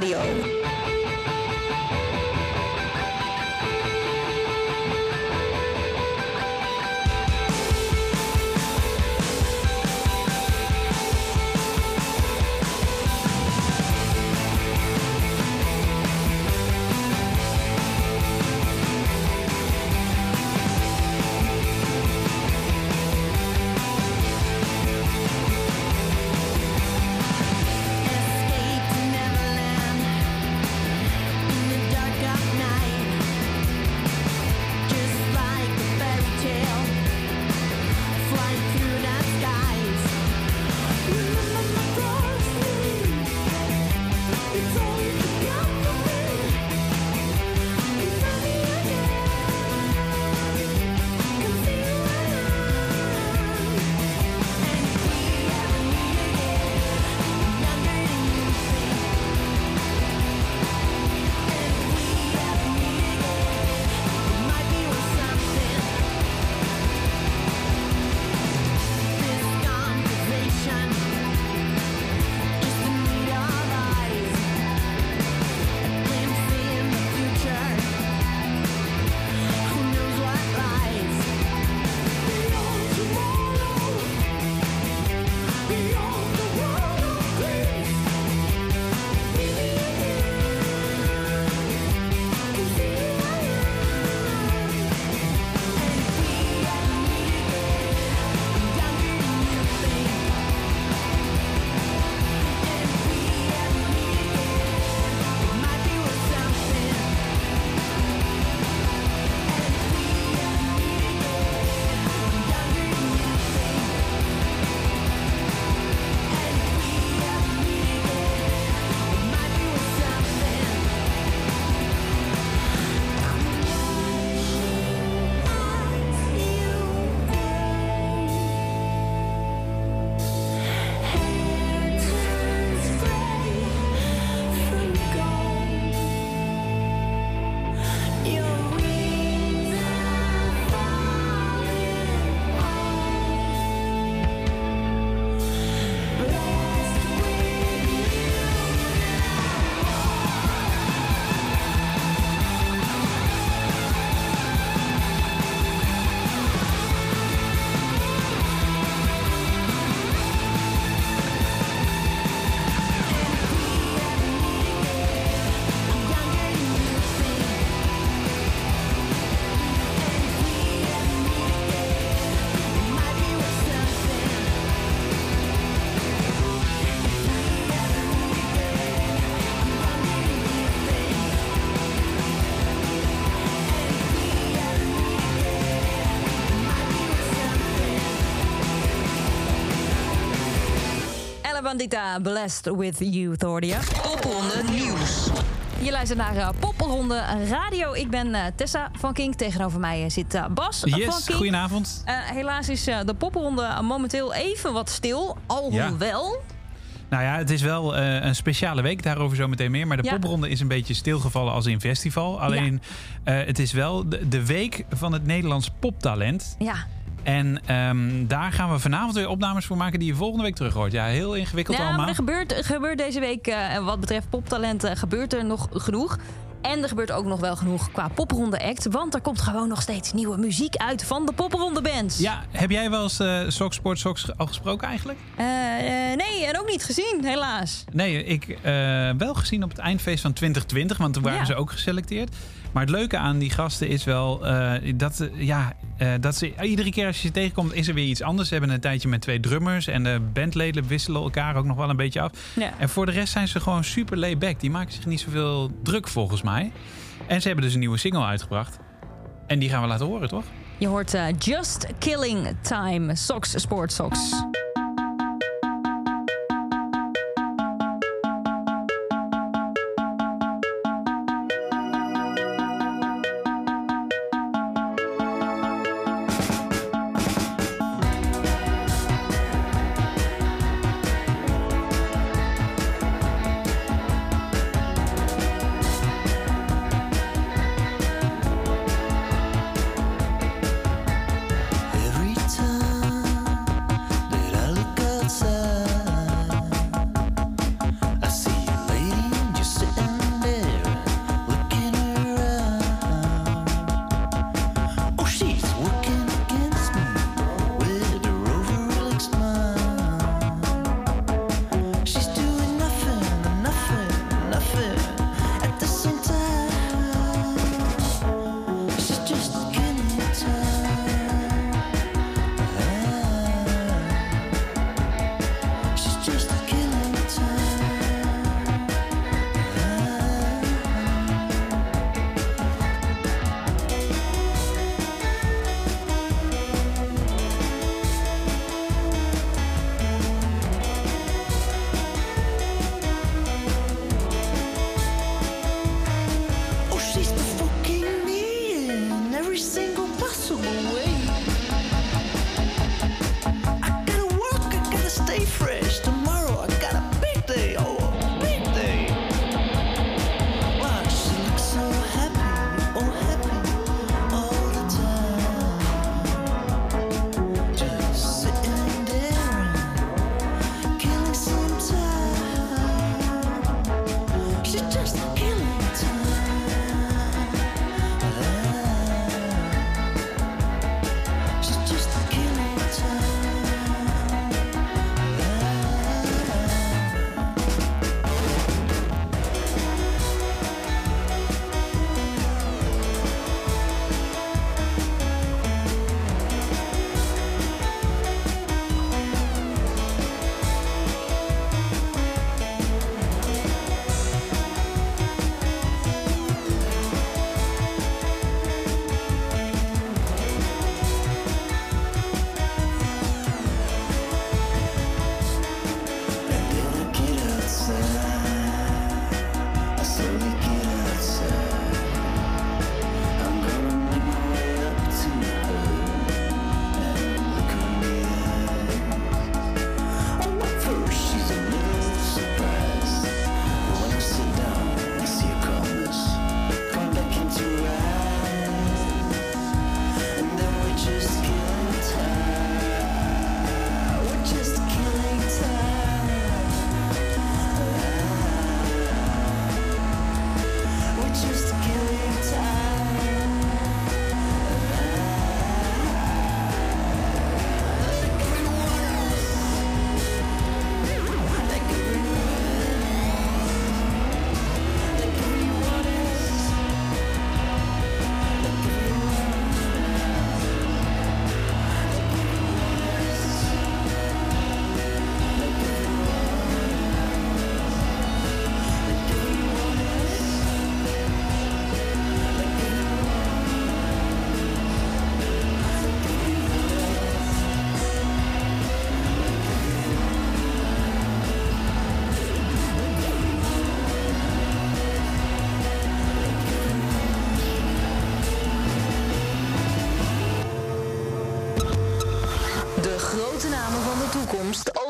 Mario. Bandita, blessed with you, Thordia. Popronde Nieuws. Je luistert naar uh, Popronde Radio. Ik ben uh, Tessa van King. Tegenover mij uh, zit Bas yes, van King. goedenavond. helaas is de Popronde momenteel even wat stil. Alhoewel... Ja. Nou ja, het is wel uh, een speciale week, daarover zo meteen meer. Maar de ja. popronde is een beetje stilgevallen als in festival. Alleen, ja. uh, het is wel de, de, week van het Nederlands poptalent. Ja. En um, daar gaan we vanavond weer opnames voor maken die je volgende week terug hoort. Ja, heel ingewikkeld ja, allemaal. Maar er gebeurt, gebeurt deze week, uh, wat betreft poptalenten, gebeurt er nog genoeg. En er gebeurt ook nog wel genoeg qua popronde act. Want er komt gewoon nog steeds nieuwe muziek uit van de popronde bands. Ja, heb jij wel eens uh, Sox Sport Sox al gesproken eigenlijk? Uh, uh, nee, en ook niet gezien, helaas. Nee, ik wel gezien op het eindfeest van 2020. Want toen waren ja. ze ook geselecteerd. Maar het leuke aan die gasten is wel dat, ja, dat ze iedere keer als je ze tegenkomt, is er weer iets anders. Ze hebben een tijdje met twee drummers en de bandleden wisselen elkaar ook nog wel een beetje af. Ja. En voor de rest zijn ze gewoon super laid back. Die maken zich niet zoveel druk volgens mij. En ze hebben dus een nieuwe single uitgebracht. En die gaan we laten horen, toch? Je hoort Just Killing Time, Socks Sport Socks.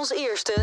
Als eerste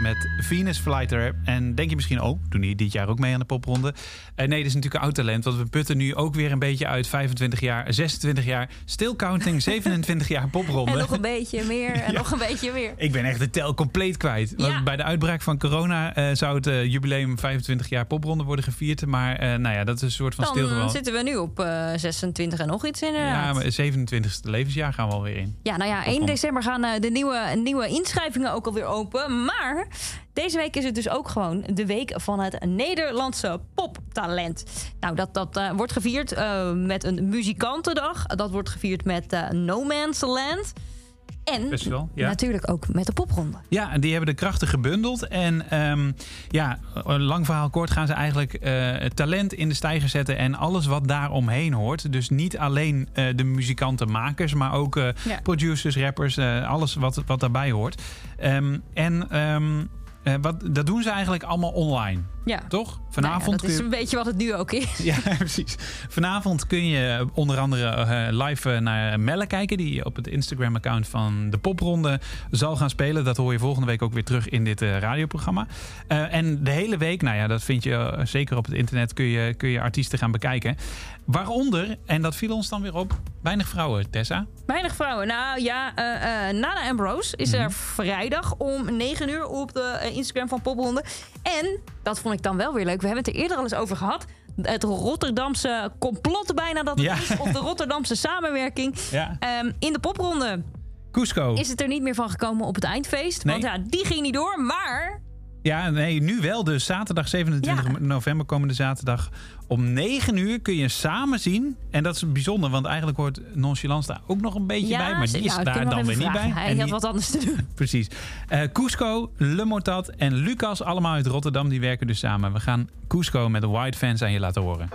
met Venus Flighter. En denk je misschien, oh, doen die dit jaar ook mee aan de popronde? Uh, nee, dat is natuurlijk een oud talent. Want we putten nu ook weer een beetje uit 25 jaar, 26 jaar. Still counting, 27 jaar popronde. En nog een beetje meer en nog een beetje meer. Ik ben echt de tel compleet kwijt. Ja. Bij de uitbraak van corona uh, zou het uh, jubileum 25 jaar popronde worden gevierd. Maar nou ja, dat is een soort van stil Dan zitten we nu op 26 en nog iets inderdaad. Ja, maar 27e levensjaar gaan we alweer in. Ja, nou ja, 1 december gaan de nieuwe, nieuwe inschrijvingen ook alweer open. Maar deze week is het dus ook gewoon de week van het Nederlandse poptalent. Nou, dat, dat uh, wordt gevierd uh, met een muzikantendag. Dat wordt gevierd met uh, No Man's Land. En Festival, ja. natuurlijk ook met de popronde. Ja, en die hebben de krachten gebundeld. En um, ja, lang verhaal kort gaan ze eigenlijk uh, talent in de stijger zetten. En alles wat daar omheen hoort. Dus niet alleen uh, de muzikantenmakers, maar ook uh, ja. producers, rappers. alles wat, wat daarbij hoort. Um, en um, wat, dat doen ze eigenlijk allemaal online. Ja. Toch? Nou ja, Vanavond dat is kun een beetje wat het nu ook is. Ja, precies. Vanavond kun je onder andere eh, live eh, naar Melle kijken... die op het Instagram-account van de Popronde zal gaan spelen. Dat hoor je volgende week ook weer terug in dit eh, radioprogramma. En de hele week, nou ja, dat vind je zeker op het internet... Kun je, kun je artiesten gaan bekijken. Waaronder, en dat viel ons dan weer op, weinig vrouwen, Tessa. Weinig vrouwen. Nou ja, Nana Ambrose is Mhm. er vrijdag om 9 uur op de Instagram van Popronde. En, dat vond ik dan wel weer leuk, we hebben het er eerder al eens over gehad. Het Rotterdamse complot bijna dat het Ja. is. Of de Rotterdamse samenwerking. Ja. Ehm, in de popronde Cusco. is het er niet meer van gekomen op het eindfeest. Nee. Want ja, die ging niet door. Maar Ja, nee, nu wel. Dus zaterdag 27 Ja. november, komende zaterdag. Om 9 uur kun je samen zien. En dat is bijzonder, want eigenlijk hoort Nonchalance daar ook nog een beetje ja, bij. Maar die is daar dan weer niet bij. Hij En had die- wat anders te doen. Precies. Eh Cusco, Le Motat en Lucas, allemaal uit Rotterdam, die werken dus samen. We gaan Cusco met de White Fans aan je laten horen.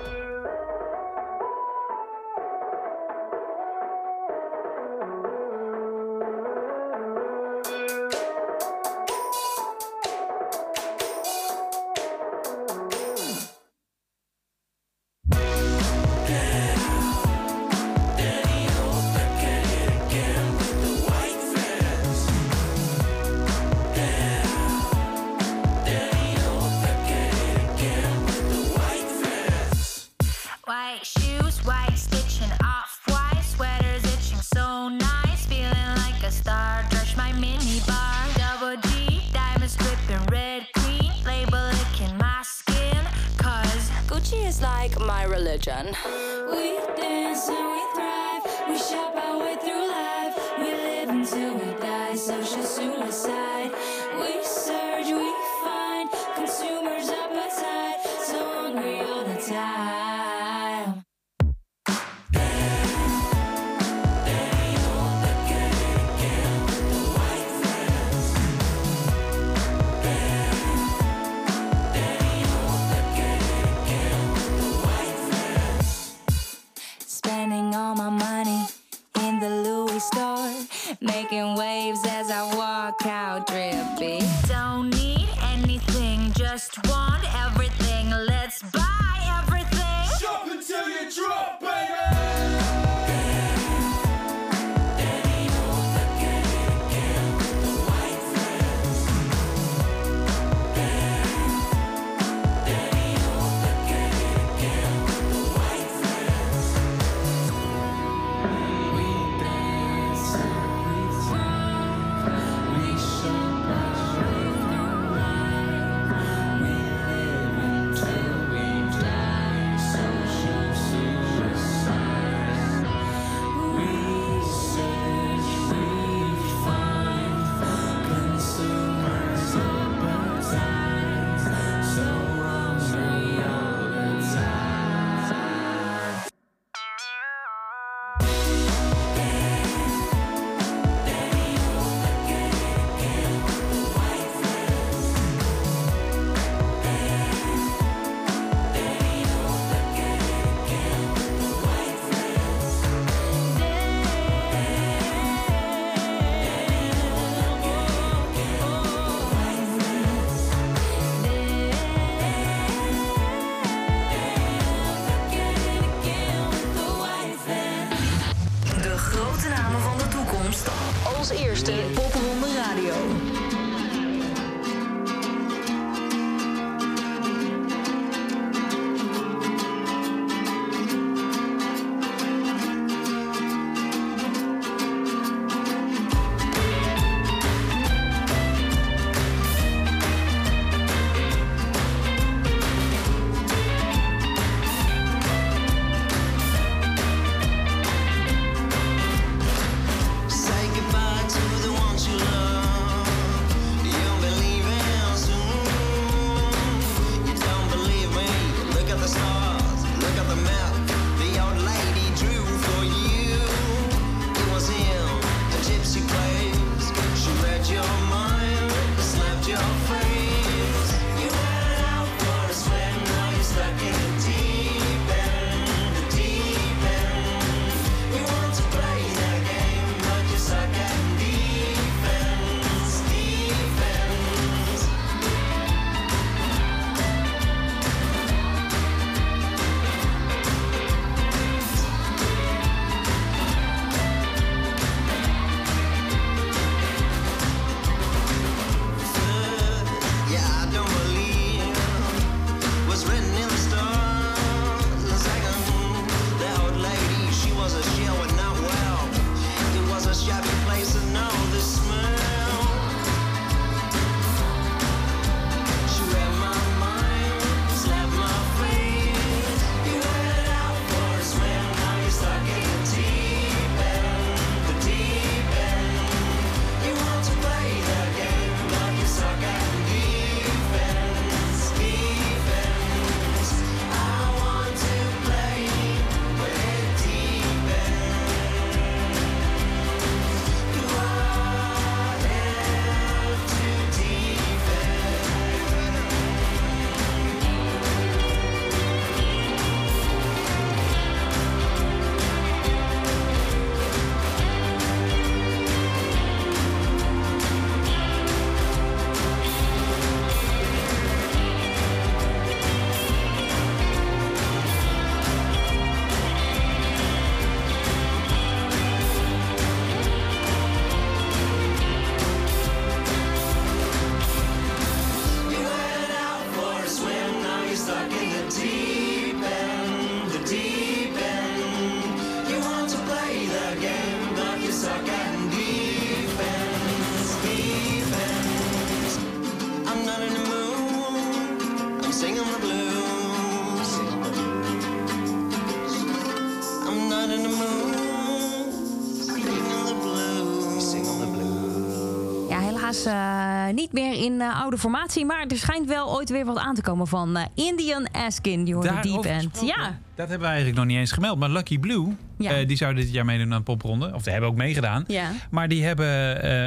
Niet meer in eh, oude formatie. Maar er schijnt wel ooit weer wat aan te komen van eh, Indian Askin. Die hoorde Deep End. Ja, Dat hebben we eigenlijk nog niet eens gemeld. Maar Lucky Blue, Ja. eh, die zouden dit jaar meedoen aan de popronde. Of die hebben ook meegedaan. ja. Maar die hebben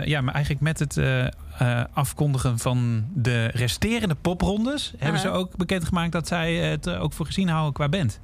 ja, maar eigenlijk met het afkondigen van de resterende poprondes... hebben ze ook bekendgemaakt dat zij het ook voor gezien houden qua band.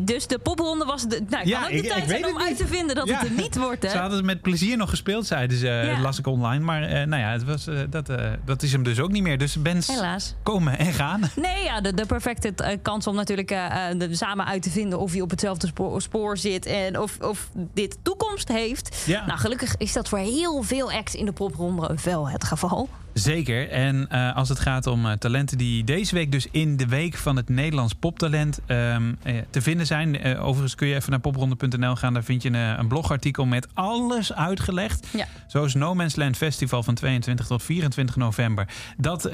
Dus de popronde was... De, nou, Ja, kan ook de ik- tijd zijn om uit te vinden dat Ja. het er niet wordt, hè? Ze hadden het met plezier nog gespeeld, zeiden ze, Ja. las ik online. Maar eh, nou ja, het was, eh, dat, eh, dat is hem dus ook niet meer. Dus bands Helaas. komen en gaan. Nee, ja, de, de perfecte kans om natuurlijk de, samen uit te vinden of je op hetzelfde spoor, spoor zit en of, of dit toekomst heeft. Ja. Nou, gelukkig is dat voor heel veel acts in de popronde wel het geval. Zeker. En eh, als het gaat om eh, talenten die deze week dus in de week van het Nederlands poptalent ehm, eh, te vinden zijn. Overigens kun je even naar popronde.nl gaan. Daar vind je een, een blogartikel met alles uitgelegd. Ja. Zoals No Man's Land Festival van 22 tot 24 november. Dat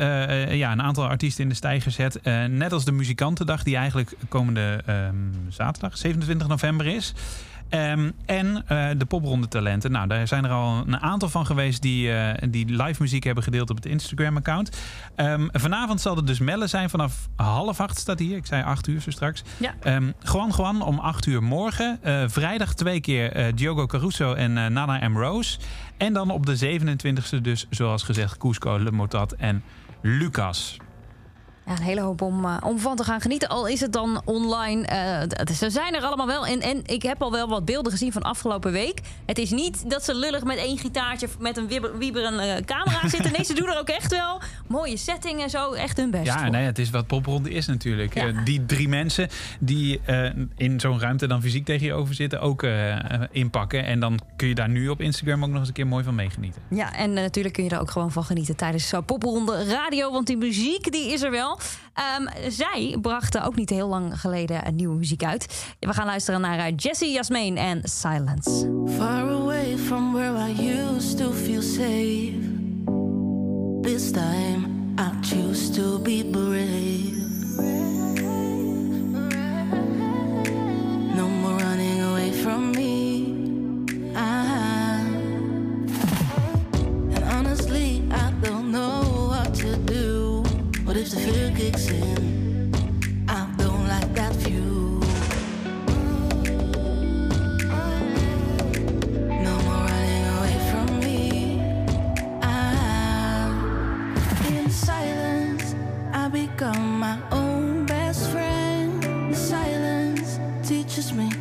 ja, een aantal artiesten in de stijger zet. Net als de Muzikantendag die eigenlijk komende ehm, zaterdag 27 november is. Ehm, en eh, de popronde talenten. Nou, daar zijn er al een aantal van geweest die, eh, die live muziek hebben gedeeld op het Instagram-account. Ehm, vanavond zal het dus mellen zijn vanaf half acht staat hier. Ik zei acht uur zo straks. Ja. Ehm Juan Juan om acht uur morgen. Eh, vrijdag twee keer Diogo Caruso en Nana M. Rose. En dan op de 27e dus, zoals gezegd, Cusco, Le Motat en Lucas. Ja, een hele hoop om, eh, om van te gaan genieten. Al is het dan online. eh, ze zijn er allemaal wel. En, en ik heb al wel wat beelden gezien van afgelopen week. Het is niet dat ze lullig met één gitaartje met een wieberende eh, camera zitten. Nee, ze doen er ook echt wel mooie setting en zo. Echt hun best. Ja, voor. nee, het is wat popronde is natuurlijk. Ja. Die drie mensen die in zo'n ruimte dan fysiek tegen je over zitten, ook inpakken. En dan kun je daar nu op Instagram ook nog eens een keer mooi van meegenieten. Ja, en natuurlijk kun je er ook gewoon van genieten tijdens Popronde Radio. Want die muziek die is er wel. Ehm, zij brachten ook niet heel lang geleden een nieuwe muziek uit. We gaan luisteren naar eh, Jessie Jasmine en Silence. Far away from where I used to feel safe. This time I choose to be brave. No more running away from me. Ah. What if the fear kicks in? I don't like that view. No more running away from me. I, in silence, I become my own best friend. The silence teaches me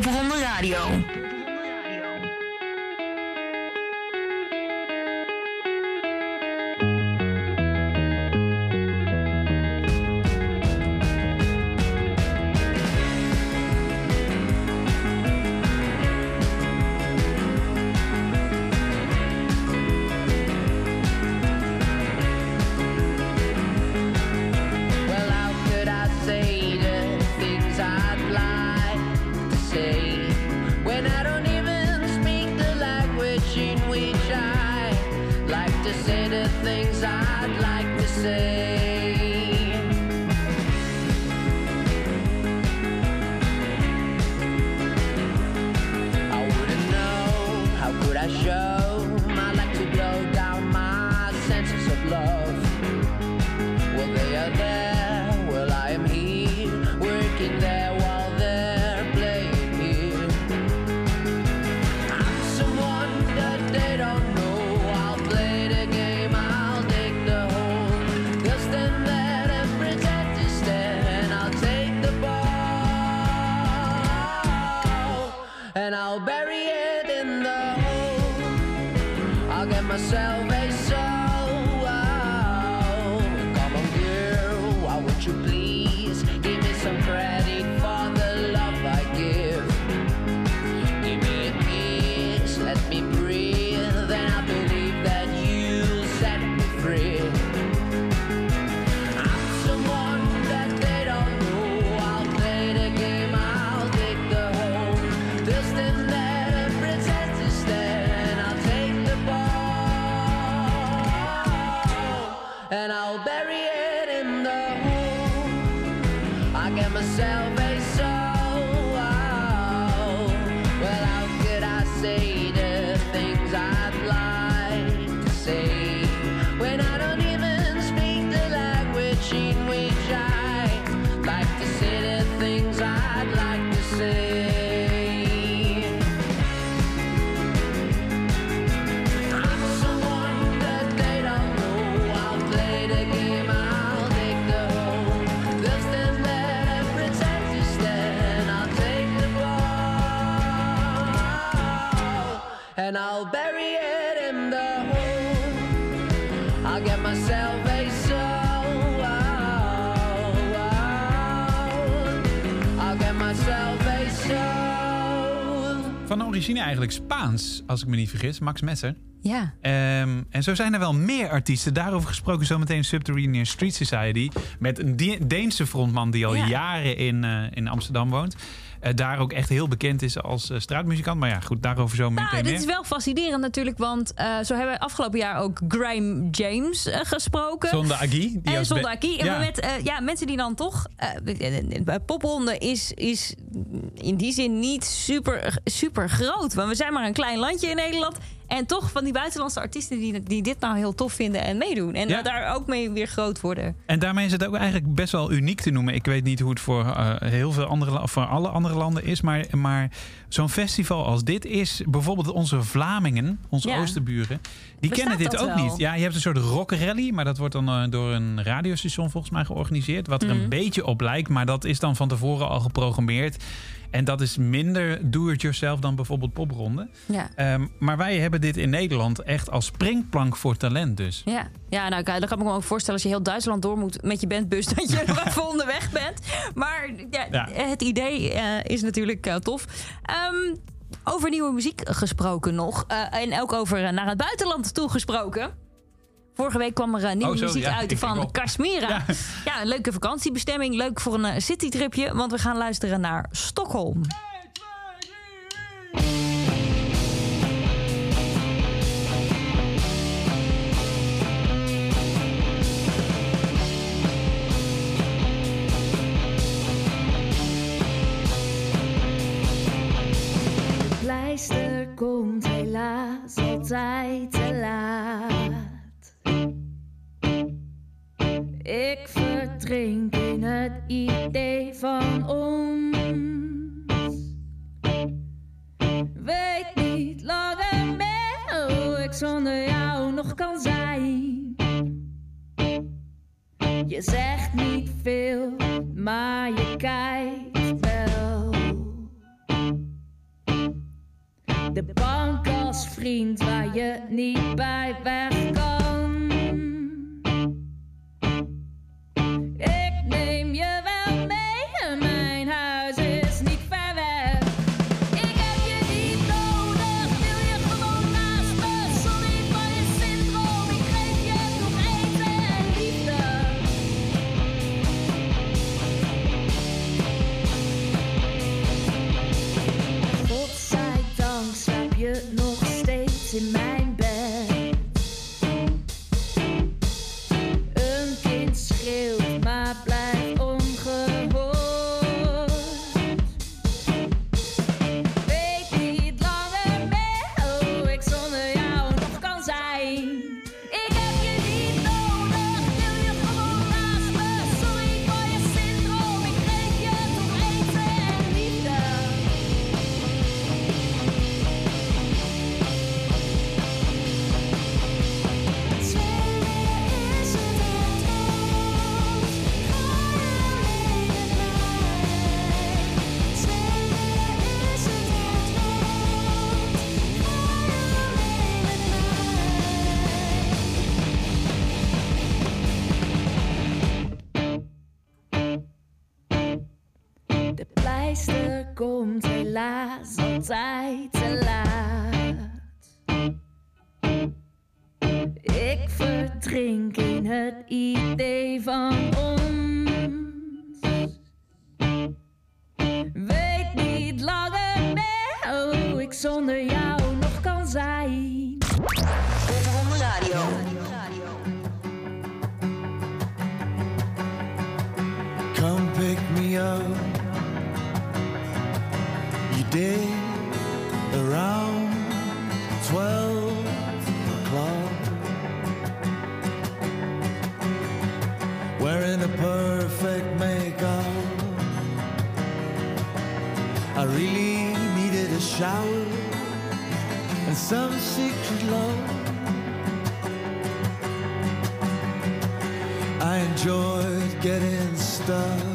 Popronde Radio. Origine eigenlijk Spaans, als ik me niet vergis. Max Messer. Ja. Ehm, en zo zijn er wel meer artiesten. Daarover gesproken zometeen Subterranean Street Society. Met een Deense frontman die al Ja. jaren in, eh, in Amsterdam woont. Eh, daar ook echt heel bekend is als eh, straatmuzikant. Maar ja, goed, daarover zo meteen Nou, dit is wel fascinerend natuurlijk, want eh, zo hebben we afgelopen jaar ook Graham James gesproken. Zonder Agui. Die En Aki. En Ja. met ja, mensen die dan toch... eh bij popronde is, is in die zin niet super, super groot. Want we zijn maar een klein landje in Nederland. En toch van die buitenlandse artiesten die, die dit nou heel tof vinden en meedoen. En Ja. daar ook mee weer groot worden. En daarmee is het ook eigenlijk best wel uniek te noemen. Ik weet niet hoe het voor eh, heel veel andere voor alle andere landen is. Maar, maar zo'n festival als dit is bijvoorbeeld onze Vlamingen, onze Ja. oosterburen. Die Bestaat kennen dit ook wel? niet. Ja, je hebt een soort rockrally, maar dat wordt dan eh, door een radiostation volgens mij georganiseerd. Wat er Mhm. een beetje op lijkt, maar dat is dan van tevoren al geprogrammeerd. En dat is minder do-it-yourself dan bijvoorbeeld popronde. Ja. Ehm, maar wij hebben dit in Nederland echt als springplank voor talent dus. Ja, ja nou, dan kan ik me ook voorstellen als je heel Duitsland door moet met je bandbus, dat je nog even onderweg bent. Maar ja, Ja. het idee eh, is natuurlijk eh, tof. Ehm, over nieuwe muziek gesproken nog. eh, en ook over naar het buitenland toe gesproken. Vorige week kwam er eh, nieuwe Oh, zo, muziek ja, uit van. Kashmira. Ja. Ja. een leuke vakantiebestemming. Leuk voor een eh, citytripje. Want we gaan luisteren naar Stockholm. De pleister komt helaas altijd te laat. Ik verdrink in het idee van ons. Weet niet langer meer hoe ik zonder jou nog kan zijn. Je zegt niet veel, maar je kijkt wel. De bank als vriend waar je niet bij weg kan. Today, around 12 o'clock, wearing a perfect makeup, I really needed a shower and some secret love. I enjoyed getting stuck.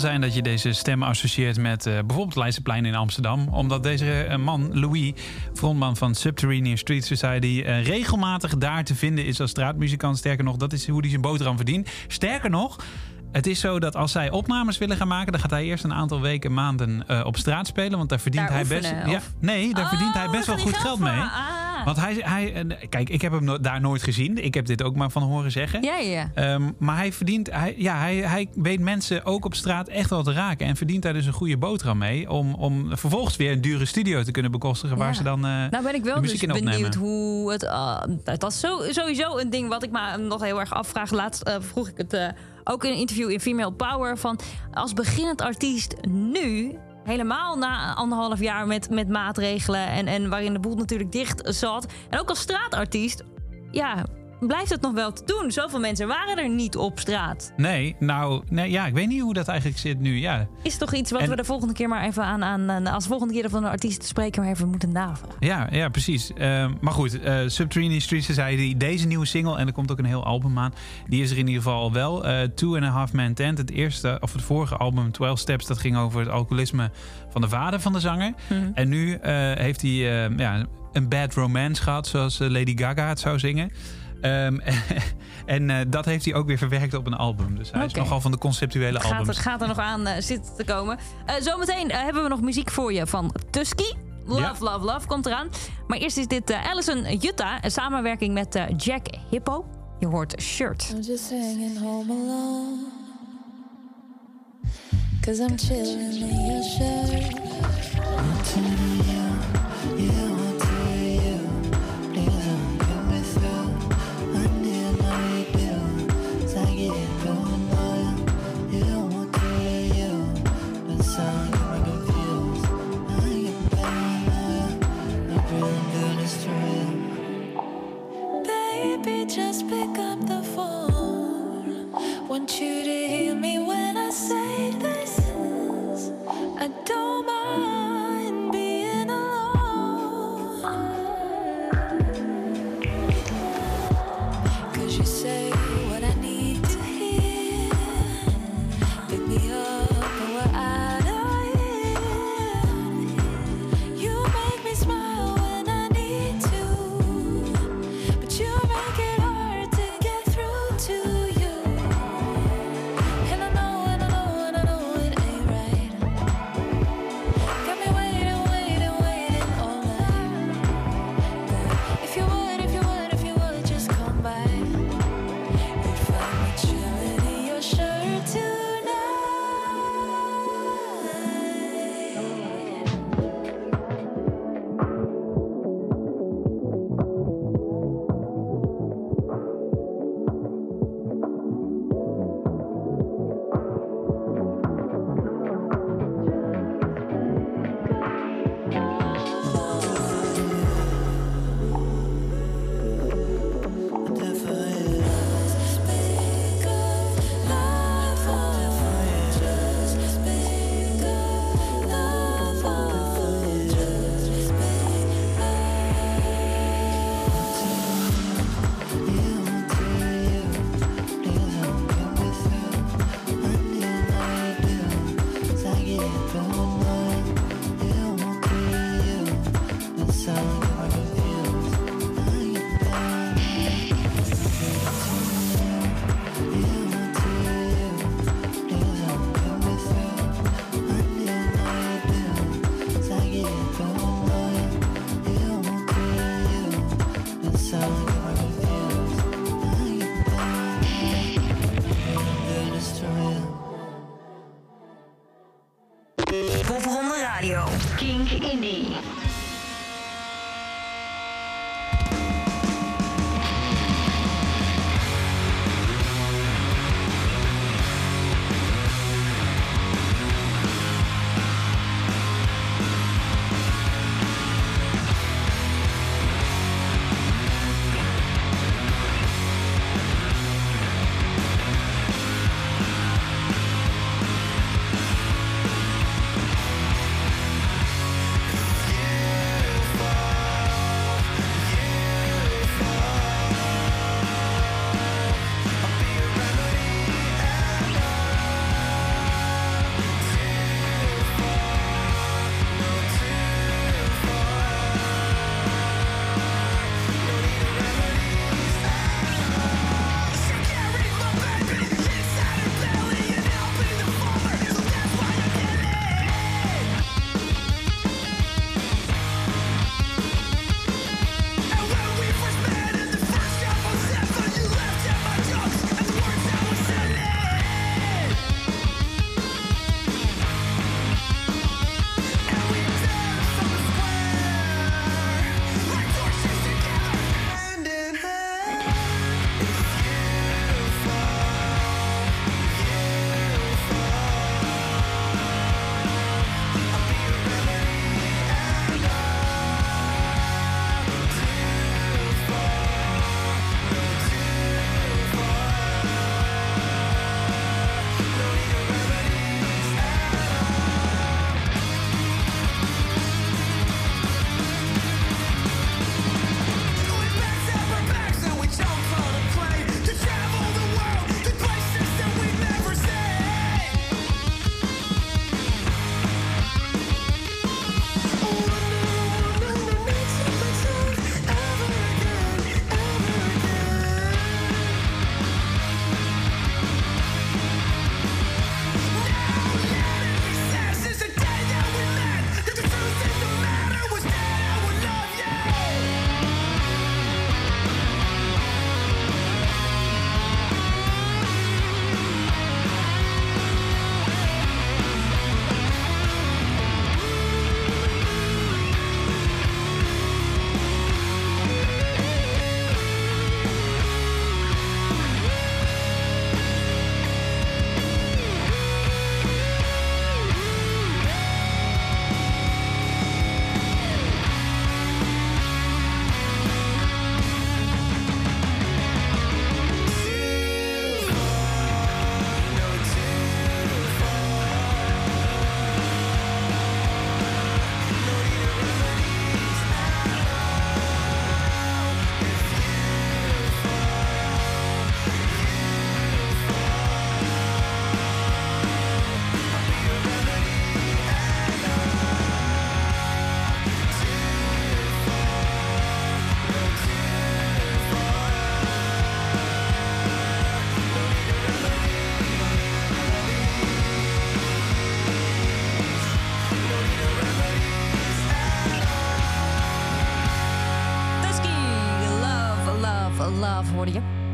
Zijn dat je deze stem associeert met eh, bijvoorbeeld Leidseplein in Amsterdam. Omdat deze eh, man, Louis, frontman van Subterranean Street Society, eh, regelmatig daar te vinden is als straatmuzikant. Sterker nog, dat is hoe hij zijn boterham verdient. Sterker nog. Het is zo dat als zij opnames willen gaan maken, dan gaat hij eerst een aantal weken, maanden op straat spelen. Want daar verdient Daar hij oefenen, best. Ja, nee, daar Oh, verdient hij best wel goed geld geld mee. Ah. Want hij, hij, eh, kijk, ik heb hem daar nooit gezien. Ik heb dit ook maar van horen zeggen. Ja, ja. Ehm, maar hij verdient, hij, ja, hij, hij weet mensen ook op straat echt wel te raken. En verdient daar dus een goede boterham mee. Om, om vervolgens weer een dure studio te kunnen bekostigen. Waar Ja. ze dan. eh, Nou ben ik wel dus benieuwd hoe het... uh, dat is zo, sowieso een ding wat ik me nog heel erg afvraag. Laatst eh, vroeg ik het eh, ook in een interview in Female Power. Van als beginnend artiest nu... Helemaal na anderhalf jaar met, met maatregelen en, en waarin de boel natuurlijk dicht zat. En ook als straatartiest, ja, blijft het nog wel te doen. Zoveel mensen waren er niet op straat. Nee, nou, nee, ja, ik weet niet hoe dat eigenlijk zit nu. Ja, Is toch iets wat En- we de volgende keer maar even aan, aan, als volgende keer van een artiest te spreken, maar even moeten navragen. ja, ja precies. Ehm, maar goed, eh Subterranean Street Society, deze nieuwe single, en er komt ook een heel album aan. Die is er in ieder geval al wel. Eh, Two and a Half Man Tent, het eerste, of het vorige album, 12 Steps, dat ging over het alcoholisme van de vader van de zanger. En nu eh, heeft hij ja, een bad romance gehad, zoals Lady Gaga het zou zingen. Ehm, en eh, dat heeft hij ook weer verwerkt op een album. Dus hij is nogal van de conceptuele Gaat albums. gaat er nog aan eh, zitten te komen. Eh, zometeen hebben we nog muziek voor je van Tusky. Love, Ja. love, love komt eraan. Maar eerst is dit eh Alison Jutta. Een samenwerking met eh, Jack Hippo. Je hoort Shirt. I'm just hanging home alone. Cause I'm chilling in your shirt. Pick up the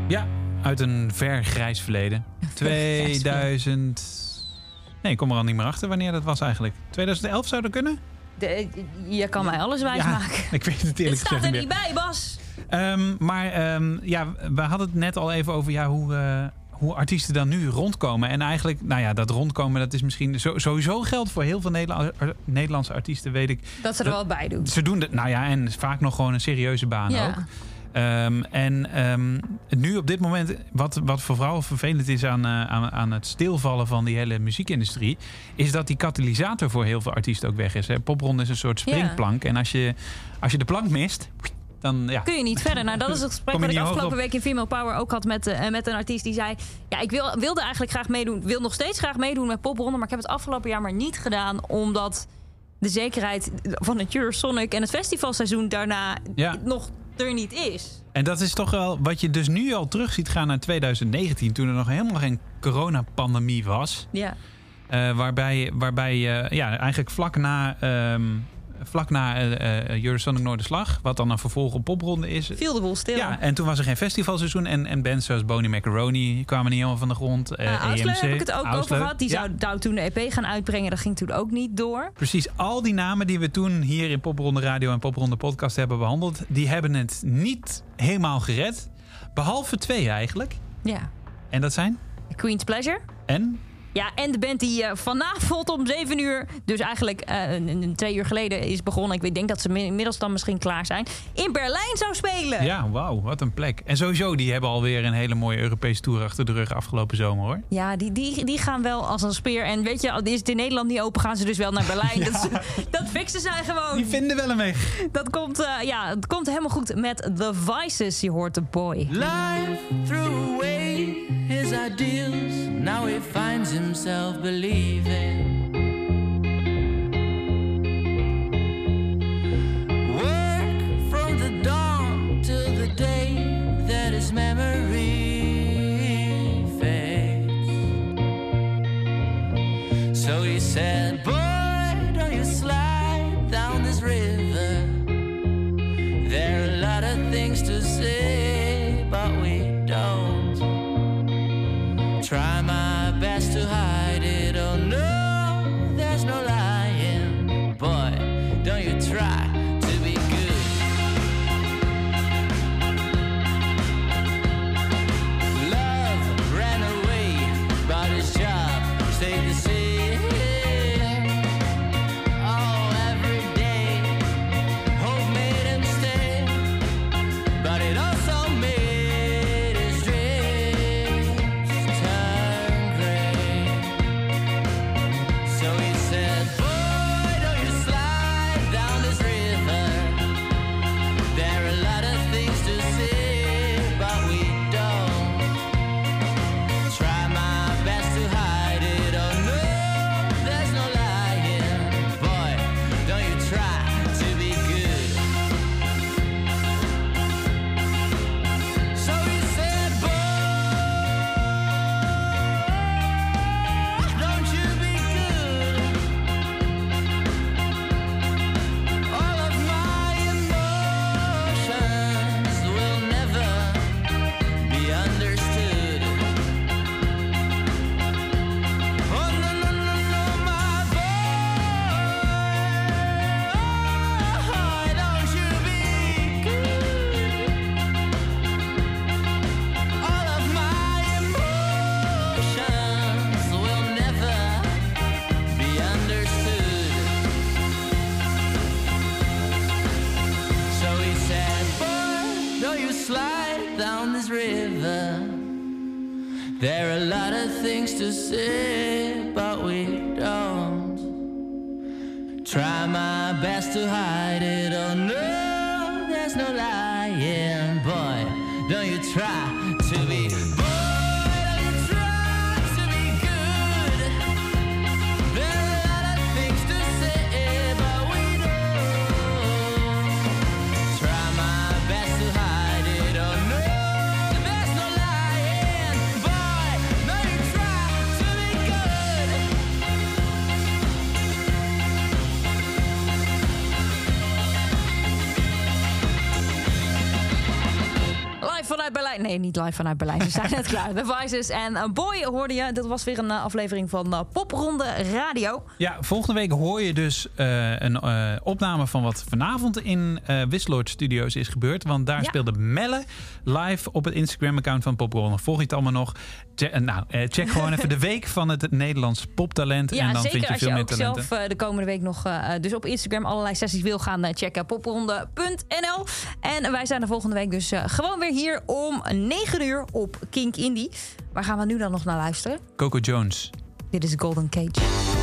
Ja, uit een ver grijs verleden. 2000... Nee, ik kom er al niet meer achter wanneer dat was eigenlijk. 2011 zou dat kunnen? De, je kan mij alles wijsmaken. ik weet het Het eerlijk staat gezegd er niet niet meer. bij, Bas. Ehm, maar ehm, ja, we hadden het net al even over ja, hoe, eh, hoe artiesten dan nu rondkomen. En eigenlijk, nou ja, dat rondkomen, dat is misschien zo- sowieso geldt voor heel veel Nederlandse artiesten, weet ik. Dat ze er wel bij doen. Ze doen het, nou ja, en vaak nog gewoon een serieuze baan Ja. ook. Ehm, en ehm, nu op dit moment, wat, wat vooral vervelend is aan, eh, aan, aan het stilvallen van die hele muziekindustrie, is dat die katalysator voor heel veel artiesten ook weg is. Hè. Popronde is een soort Ja. springplank. En als je, als je de plank mist, dan ja. Kun je niet verder. Nou, dat is het gesprek wat ik afgelopen op. week in Female Power ook had met, eh, met een artiest die zei... Ja, ik wil, wilde eigenlijk graag meedoen. Wil nog steeds graag meedoen met popronde. Maar ik heb het afgelopen jaar maar niet gedaan. Omdat de zekerheid van het Eurosonic en het festivalseizoen daarna Ja. nog er niet is. En dat is toch wel wat je dus nu al terug ziet gaan naar 2019, toen er nog helemaal geen coronapandemie was. Ja. Eh, waarbij waarbij eh, ja, eigenlijk vlak na, ehm, vlak na eh, eh, Eurosonic Noorderslag, wat dan een vervolg op popronde is. Viel de boel stil. Ja, en toen was er geen festivalseizoen. En, en bands zoals Boney Macaroni kwamen niet helemaal van de grond. eh Uh, Ausler EMC, heb ik het ook over gehad. Die Ja, zou, zou toen de EP gaan uitbrengen. Dat ging toen ook niet door. Precies, al die namen die we toen hier in Popronde Radio en Popronde Podcast hebben behandeld, die hebben het niet helemaal gered. Behalve twee eigenlijk. Ja. En dat zijn? Queen's Pleasure. En? Ja, en de band die eh, vanavond om 7 uur, dus eigenlijk eh, een, een- twee uur geleden is begonnen. Ik weet- denk dat ze mi- inmiddels dan misschien klaar zijn. In Berlijn zou spelen. Ja, wauw, wat een plek. En sowieso, die hebben alweer een hele mooie Europese tour achter de rug afgelopen zomer hoor. Ja, die, die, die gaan wel als een speer. En weet je, al is het in Nederland niet open, gaan ze dus wel naar Berlijn. Dat, dat fixen zij gewoon. Die vinden wel een weg. Dat komt, eh, ja, het komt helemaal goed met The Vices. Je hoort de boy. Life threw away his ideals. Now he finds himself believing. Live vanuit Berlijn. Nee, niet live vanuit Berlijn. Ze zijn net klaar. The Voices en Boy hoorde je. Dat was weer een eh, aflevering van eh, Popronde Radio. Ja, volgende week hoor je dus eh, een eh, opname van wat vanavond in eh Wisseloord Studios is gebeurd. Want daar Ja. speelde Melle live op het Instagram-account van Popcorn. Volg je het allemaal nog? Che- eh, nou, eh, check gewoon even de week van het Nederlands poptalent. Ja, en dan zeker vind je als veel je meer ook talenten. zelf de komende week nog eh, dus op Instagram allerlei sessies wil gaan checken. popronde.nl En wij zijn de volgende week dus gewoon weer hier om 9 uur op Kink Indie. Waar gaan we nu dan nog naar luisteren? Coco Jones. Dit is Golden Cage.